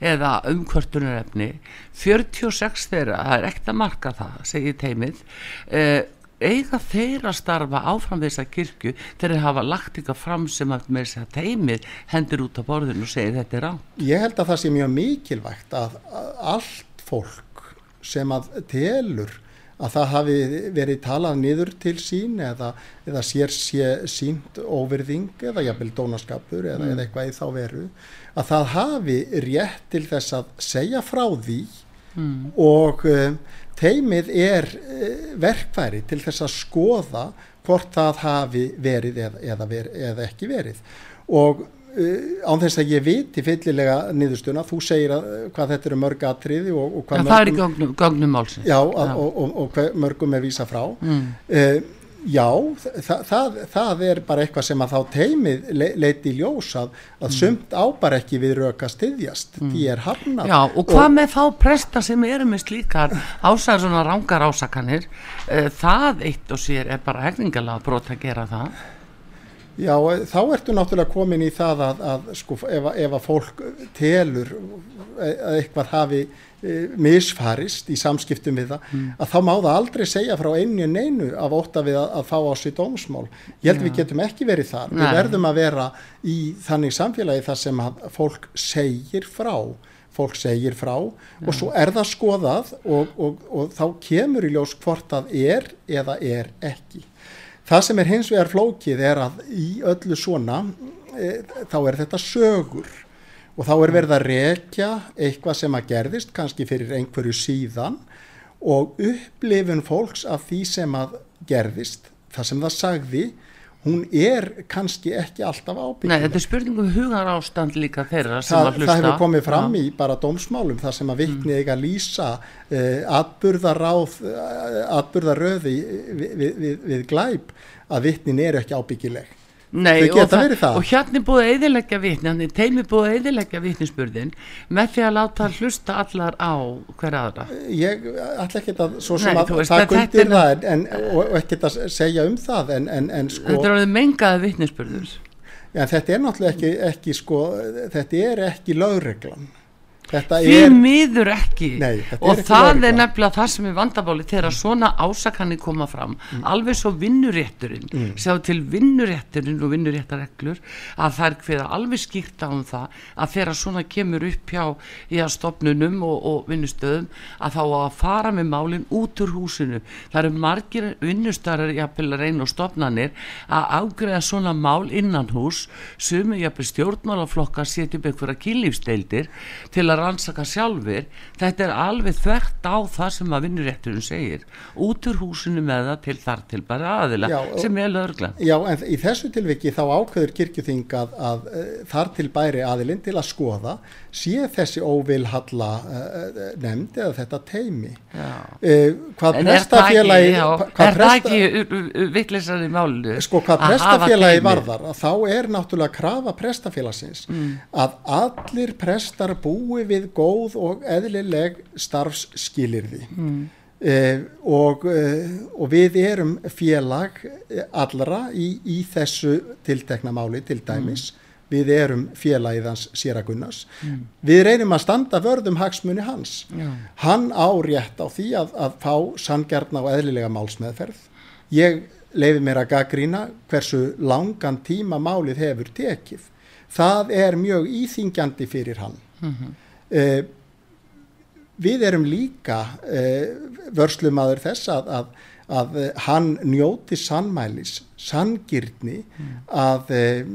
eða umkvörtunarefni. 46 þeirra, það er ekkert að marka það segir teimið eh, eiga þeirra starfa áfram þessa kirkju þegar þeir hafa lagt ykkar fram sem að með þess að teimið hendur út á borðinu og segir þetta er á Ég held að það sé mjög mikilvægt að, að allt fólk sem að telur að það hafi verið talað niður til sín eða, eða sér sé sínt óverðing eða jafnvel dónaskapur eða, mm. eða eitthvað í þá veru að það hafi rétt til þess að segja frá því mm. og um, teimið er uh, verkfæri til þess að skoða hvort það hafi verið eða, eða, verið, eða ekki verið og án þess að ég viti fyllilega niðurstuna, þú segir að, hvað þetta eru mörg atriði og, og hvað ja, það er í gögnum, gögnum málsins já, já. Og, og, og mörgum er vísa frá mm. uh, já, þa það, það er bara eitthvað sem að þá teimið le leiti í ljós að, að mm. sumt ábar ekki við röka styðjast mm. því er hafnað Já, og hvað með þá presta sem eru með slíkar ásæðar svona rángar ásakanir uh, það eitt og sér er bara hefningalega brot að gera það Já, þá ertu náttúrulega komin í það að, að sko, ef, ef að fólk telur að eitthvað hafi e, misfarist í samskiptum við það, mm. að þá má það aldrei segja frá einu en einu af óta við að, að fá á sig dómsmál. Ég held ja. við getum ekki verið þar. Nei. Við verðum að vera í þannig samfélagi þar sem að fólk segir frá fólk segir frá ja. og svo er það skoðað og, og, og þá kemur í ljós hvort það er eða er ekki. Það sem er hins vegar flókið er að í öllu svona e, þá er þetta sögur. Og þá er verið að rekja eitthvað sem að gerðist kannski fyrir einhverju síðan og upplifun fólks af því sem að gerðist, það sem það sagði hún er kannski ekki alltaf ábyggjum. Nei, þetta er spurningum hugar ástand líka þeirra sem Þa, að hlusta. Það hefur komið fram ja. í bara dómsmálum þar sem að vittni eiga að lýsa uh, atburðaráð, uh, atburðaröði við, við, við, við glæp að vittnin eru ekki ábyggileg. Nei, og, og hérna er búið að eðilegja vittni teimi búið að eðilegja vittnisspurðin með því að láta hlusta allar á hver aðra. Ég ætla ekki að svo sem Nei, að veist, það kundir það en, og, og ekki að segja um það en, en, en sko þetta er alveg mengaði vittnisspurður Já, þetta er náttúrulega ekki, ekki sko, þetta er ekki lögreglan því er, miður ekki nei, og það er nefnilega það sem er vandabáli þegar mm. svona ásakanni koma fram mm. alveg svo vinnurétturinn mm. sjá til vinnurétturinn og vinnuréttareglur að það er hverja alveg skýrt á um það að þegar svona kemur upp hjá í að stopnunum og, og vinnustöðum að þá að fara með málinn út úr húsinu það eru margir vinnustöðar jafnvel að reyna og stopnanir að ágreða svona mál innan hús sem er jafnvel stjórnmálaflokka setjum einhverja kynlífsdeildir til að að rannsaka sjálfur þetta er alveg þvert á það sem að vinnurétturinn segir. Út úr húsinu með það til þar til bara aðila já, sem er lögla Já en í þessu tilviki þá ákveður kirkjuþing að, að, að eh, þar til bæri aðilinn til að skoða sé þessi óvilhalla uh, nefnd eða þetta teimi uh, hvað prestafélagi er það ekki vittlisar í málu sko hvað prestafélagi varðar þá er náttúrulega að krafa prestafélagsins mm. að allir prestar búi við góð og eðlileg starfsskilirði mm. uh, og, og við erum félag allra í, í þessu tiltekna máli til dæmis mm við erum félagiðans Sýragunnars mm. við reynum að standa vörðum hagsmunni hans Já. hann á rétt á því að, að fá sangjarna og eðlilega málsmeðferð ég leifi mér að gaggrína hversu langan tíma málið hefur tekið það er mjög íþingjandi fyrir hann mm -hmm. Eh, við erum líka uh, vörslumadur þess að, að, að hann njóti sannmælis, sanngirni að uh,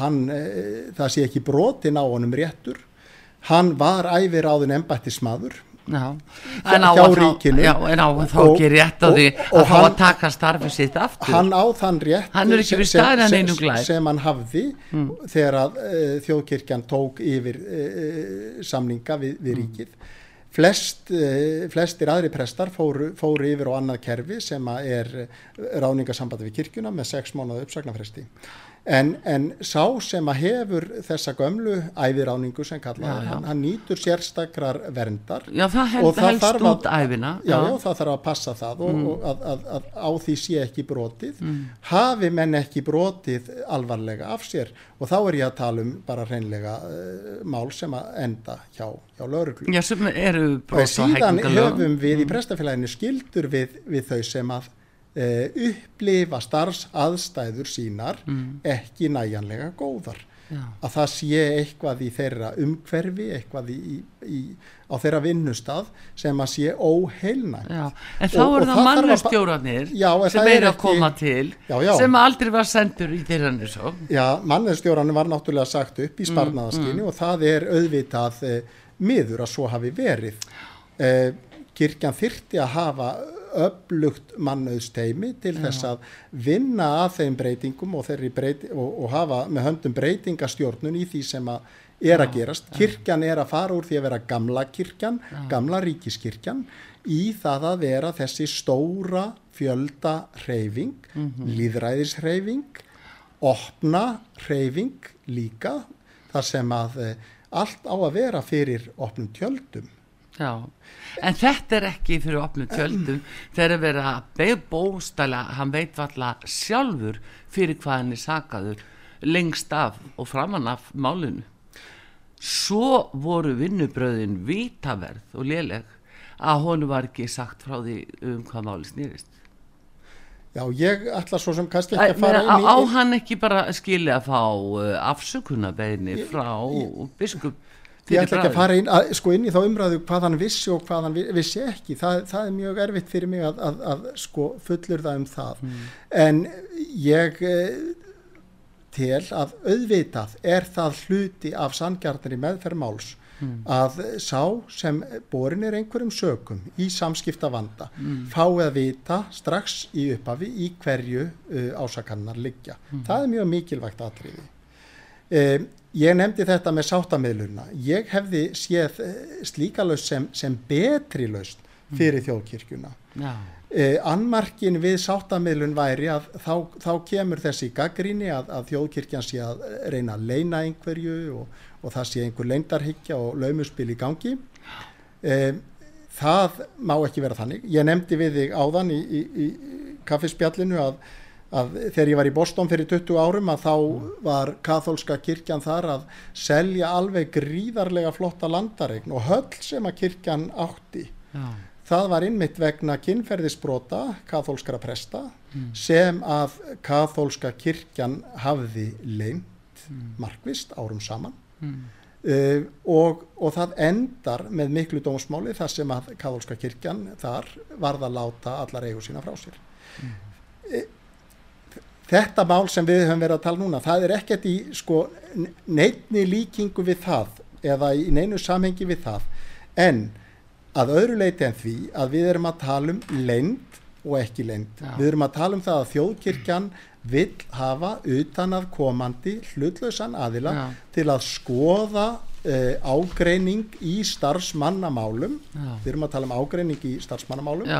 hann, uh, það sé ekki brotin á honum réttur. Hann var æfir áðun embættismadur Já, en á hjá þá- ríkinu. Já, en á þá ekki rétt á því að hann- að taka starfið sitt aftur hann á þann rétt Hann sem- sem-. Mm. sem hann hafði þegar að uh, þjóðkirkjan tók yfir uh, samninga við, við Mm. ríkið Flest, uh, flestir aðri prestar fóru, fóru yfir á annað kerfi sem er ráningasambandi við kirkjuna með sex mánuða uppsagnarfresti en, en sá sem að hefur þessa gömlu æviráningu sem kallaði, Já, já. Hann, hann nýtur sérstakrar verndar Já, það Og held, það helst þarf að- út æfina Já, já, það þarf að passa það og, og að, að, að á því sé ekki brotið. Hafi menn ekki brotið alvarlega af sér og þá er ég að tala um bara hreinlega uh, mál sem að enda hjá, hjá lauruglu. Já, sem eru Og brot á síðan hegningarlögum. höfum við í prestafélaginu skildur við, við þau sem að uh, upplifa starfs aðstæður sínar ekki næjanlega góðar. Já. Að það sé eitthvað í þeirra umhverfi, eitthvað í, í, á þeirra vinnustað sem að sé óheilnægt. Já, en þá Og- og eru það mannustjóranir sem er að koma til Já, já. sem aldrei var sendur í þeirra svo. Já, mannestjóranum var náttúrulega sagt upp í sparnaðaskyni og það er auðvitað e, miður að svo hafi verið. E, kirkjan þyrti að hafa öflugt mannauðsteimi til þess að vinna að þeim breytingum og, breyti, og, og hafa með höndum breytingastjórnun í því sem að er að gerast. Kirkjan er að fara úr því að vera gamla kirkjan, gamla ríkiskirkjan í það að vera þessi stóra fjölda hreyfing, líðræðishreyfing opna hreyfing líka þar sem að e, allt á að vera fyrir opnum tjöldum. Já, en þetta er ekki fyrir opnum tjöldum þegar að beð bóstæla, hann veit valla sjálfur fyrir hvað hann er sakaður lengst af og framan af málinu. Svo voru vinnubröðin vitaverð og léleg að honum var ekki sagt frá því um hvað máli snýrist. Já, ég ætla svo sem kannski Æ, ekki að fara meina, inn á, á í... hann ekki bara skilja að fá uh, afsökunarbeginni frá biskup Ég ætla ekki að fara inn, að, sko inn í þá umræðu hvað hann vissi og hvað hann vi- vissi ekki. Það, það er mjög erfitt fyrir mig að, að, að sko fullur það um það. En ég eh, tel að auðvitað er það hluti af sangjarnir í meðferð máls að sá sem borin er einhverjum sökum í samskipta vanda fái að vita strax í upphafi í hverju uh, ásakannar liggja. Það er mjög mikilvægt atriði. Um, ég nefndi þetta með sáttamiluna. Ég hefði séð uh, slíka laust sem, sem betri laust fyrir þjóðkirkjuna. Já, Uh, annmarkin við sáttamilun væri að þá, þá kemur þessi gaggríni að, að þjóðkirkjan sé að reyna að leina einhverju og, og það sé einhver leindarhyggja og laumuspil í gangi. Uh, það má ekki vera þannig. Ég nefndi við þig áðan í, í, í kaffispjallinu að að þegar ég var í Boston fyrir 20 árum að þá var katholska kirkjan þar að selja alveg gríðarlega flotta landaregn og höll sem að kirkjan átti. Já, það var innmitt vegna kynferðisbrota katholskara presta sem að katholska kirkjan hafði leint markvist árum saman. Uh, og, og það endar með miklu dómsmáli þar sem að katholska kirkjan þar varð að láta allar eigu sína frá sér. Eh, þetta mál sem við höfum verið að tala núna það er ekkert í sko neitni líkingu við það eða í neinu samhengi við það en að öðru leiti en því að við erum að tala um leynd og ekki leynd. Já. Við erum að tala um það að þjóðkirkjan vill hafa utan að komandi hlutlausan aðila Já. til að skoða uh, ágreining í starfsmannamálum. Já. Við erum að tala um ágreining í starfsmannamálum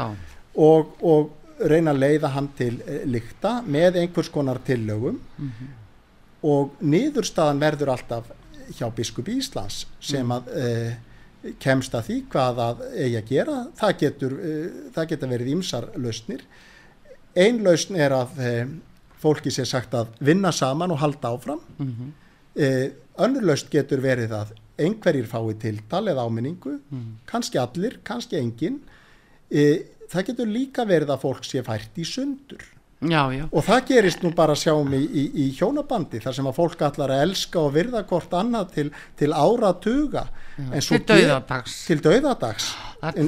og, og reyna að leiða hann til uh, lykta með einhvers konar tillögum. Og niðurstaðan verður alltaf hjá biskupi Íslands sem að uh, kemst að því hvað að eigi að gera. Það getur, uh, það getur verið ýmsar lausnir. Ein lausn er að uh, fólki sé sagt að vinna saman og halda áfram. Mhm, uh, önnur lausn getur verið að einhverjir fái tiltal eða áminningu. Kannski allir, kannski engin uh, það getur líka verið að fólk sé fært í sundur. Já, já. og það gerist nú bara sjáum í, í, í hjónabandi þar sem að fólk allar að elska og virða hvort annað til, til áratuga. Til dauðadags. Til dauðadags.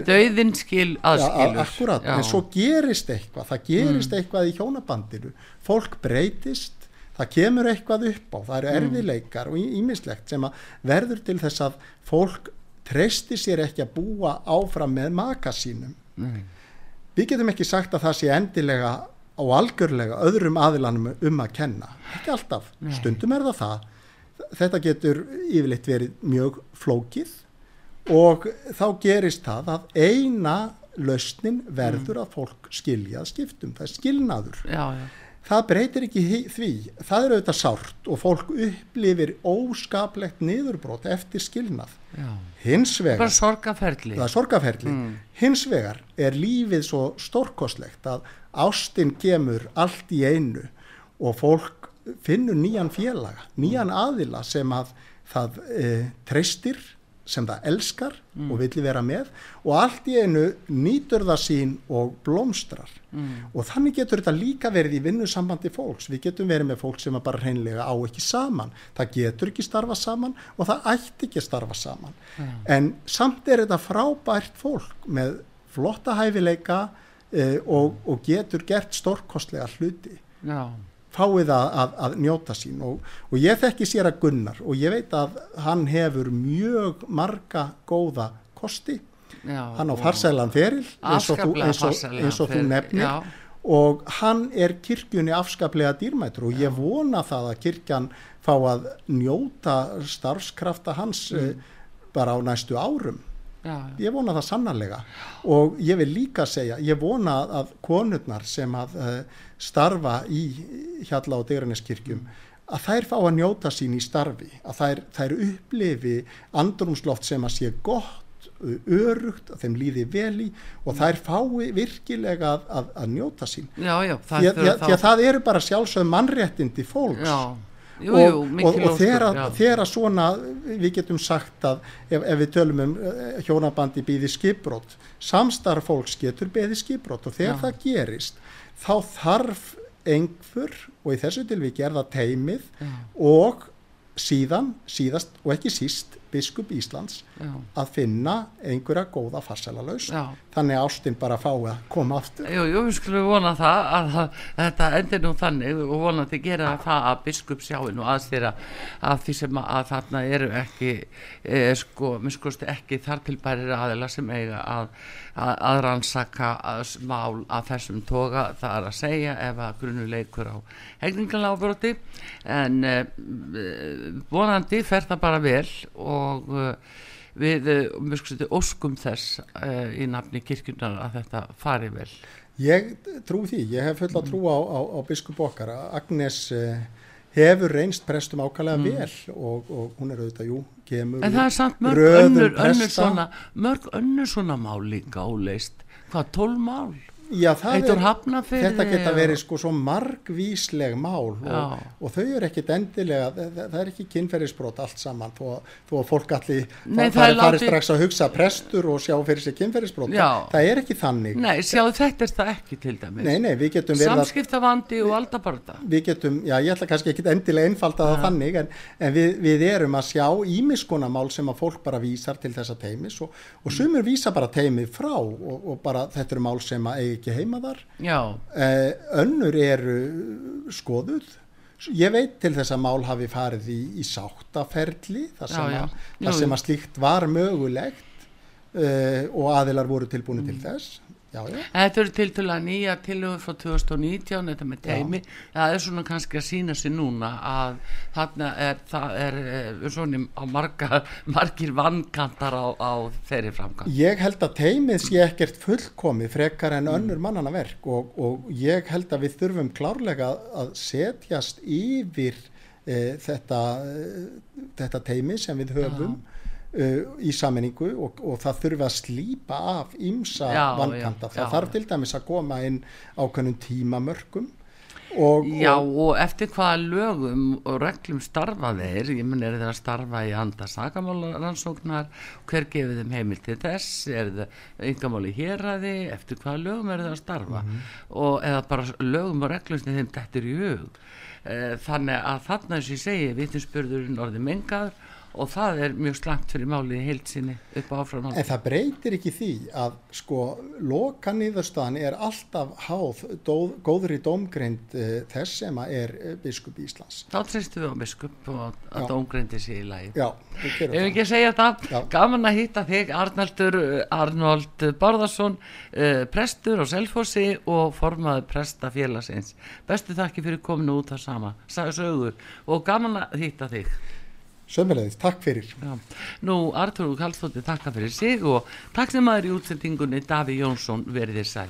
Dauðin skil aðskilur. akkurat, Já. en svo gerist eitthvað. Það gerist eitthvað í hjónabandinu. Fólk breytist. Það kemur eitthvað upp á, það eru erfileikar og ímislegt sem að verður til þess að fólk treysti sér ekki að búa áfram með maka sínum. Nei. Við getum ekki sagt að það sé endilega og algjörlega öðrum aðilanum um að kenna, ekki alltaf. Stundum er það það. Þetta getur yfirleitt verið mjög flókið og þá gerist það að eina lausnin verður að fólk skilja skiptum, það er skilnaður. Já, já, það breytir ekki því. Það er auðvitað sárt og fólk upplifir óskaplegt niðurbrót eftir skilnað. Hins vegar sorgaferli það er sorgaferli hins vegar er lífið svo stórkostlegt að ástin kemur allt í einu og fólk finnur nýjan félaga nýjan aðila sem að það e, treystir sem það elskar og vill vera með og allt í einu nýtur það sín og blómstrar. Og þannig getur þetta líka verið í vinnusambandi fólks. Við getum verið með fólk sem bara hreinlega á ekki saman. Það getur ekki starfa saman og það ætti ekki starfa saman. En samt er þetta frábært fólk með flotta hæfileika uh, og, og getur gert stórkostlega hluti. Já, fáið að, að, að njóta sín. Og, og ég þekki sér að Gunnar og ég veit að hann hefur mjög marga góða kosti. Já. Hann á farsælan feril eins og þú, eins og, eins og þú nefnir. já. og hann er kirkjunni afskaplega dýrmætur og ég vona það að kirkjan fá að njóta starfskrafta hans mm. bara á næstu árum. Já, ég vona það sannarlega. Og ég vil líka segja, ég vona að konurnar sem að uh, starfa í Hjalla og Degranneskirkjum að þær fá að njóta sín í starfi að þær, þær upplifi andrumsloft sem að sé gott örugt, að þeim líði vel í og þær fái virkilega að, að, að njóta sín. Já, já því, að, því að það eru bara sjálfsögð mannréttindi fólks. Já, jú, og, jú, og, og þegar, þegar svona við getum sagt að ef, ef við tölum um uh, hjónabandi býði skipbrott samstarf fólks getur beði skipbrott og þegar Já. það gerist þá þarf einhver og í þessu tilviki er það teimið Já. og síðan, síðast og ekki síst biskup Íslands já, að finna einhverja góða farsæla laus. Þannig að ástin bara fái að koma aftur. Jú, jú, við skulum vona það að, að þetta endur nú þannig og vonandi gera það að biskup sjáin og aðstýra að því sem að, að þarna eru ekki e, sko, minnskosti ekki þar til bærir aðila sem eiga að, að, að rannsaka að, mál að þessum toga það er að segja ef að grunnu leikur á hegningalábroti en e, vonandi fer það bara vel og e, við uh, óskum þess uh, í nafni kirkjundar að þetta fari vel Ég trú því, ég hef fulla trú á, á, á biskup okkar Agnes uh, hefur reynst prestum ákvæmlega vel og, og hún er auðvitað, jú, kemur Mm. En það er samt mörg önnur, önnur svona mörg önnur svona mál líka óleist hvað, tólf mál? Já, það er, Hafnarfirði þetta geta verið sko svo margvísleg mál og, og þau eru ekkit endilega, það, það- það er ekki kynferðisbrot allt saman þó, þó að fólk allir Nei, það fari, er látið- strax að hugsa prestur og sjá fyrir sig kynferðisbrot, Já. það, það er ekki þannig. Nei, sjáðu þetta er það ekki til dæmis. Nei, nei, við getum verið að Samskiptavandi og aldabarda við getum, já ég ætla kannski ekki endilega einfalda það þannig en, en við, við erum að sjá ímiskona mál sem að fólk bara vísar til þessa teimis og, og sumur vísa bara teimið frá og, og bara þetta eru mál sem að eigi ekki heima þar. Já, eh, önnur eru skoðuð. Ég veit til þess að mál hafi farið í, í sáttaferli þar sem, Já, já. að, þar sem að slíkt var mögulegt uh, og aðilar voru tilbúinu Mm. til þess já, já. þetta eru til til að nýja tilhugum frá 2019, þetta með teimi það er svona kannski að sína sig núna að þarna er það er eh, svona á marga margir vankantar á, á þeirri framkvæm Ég held að teimið sé ekkert fullkomið frekar en önnur mannana verk og, og ég held að við þurfum klárlega að setjast yfir e, þetta, e, þetta teimi sem við höfum. e, í sammenningu og, og það þurfi að slípa af ímsa vankanta. Það já, þarf til dæmis að koma inn ákveðnum tímamörkum og, Já og og eftir hvaða lögum og reglum starfa þeir, ég mun er þeir að starfa í anda sakamálarannsóknar, hver gefið þeim heimil til þess, er það yngamáli héræði, eftir hvaða lögum er þeir að starfa? Og eða bara lögum og reglum sem þeim dettur í hug. Eh, Þannig að þarna og ég segi, vittinsspörðurinn orðið mengaður og það er mjög slangt fyrir málið í heilsinni upp á áframhaldi. En það breytir ekki því að sko loka niðurstaðan er alltaf háð dóð, góðri dómgreind uh, þess sem að er uh, biskup Íslands. Þá treystum við á biskup og að Já. dóngreindi sér í lagi. Já, við Ef gerum það. ekki að segja það, Já. gaman að hýtta þig Arnaldur uh, Arnold Bárðarsson, uh, prestur á Selfossi og formaður prestafélagsins. Bestu þakki fyrir kominu út að sama, sagði sögur og gaman að hýtta þig. Sömulegðis, takk fyrir. Já. Nú, Artur Kallstóttir þakka fyrir sig og takk sem maður í útsendingunni Daví Jónsson verið þér sæl.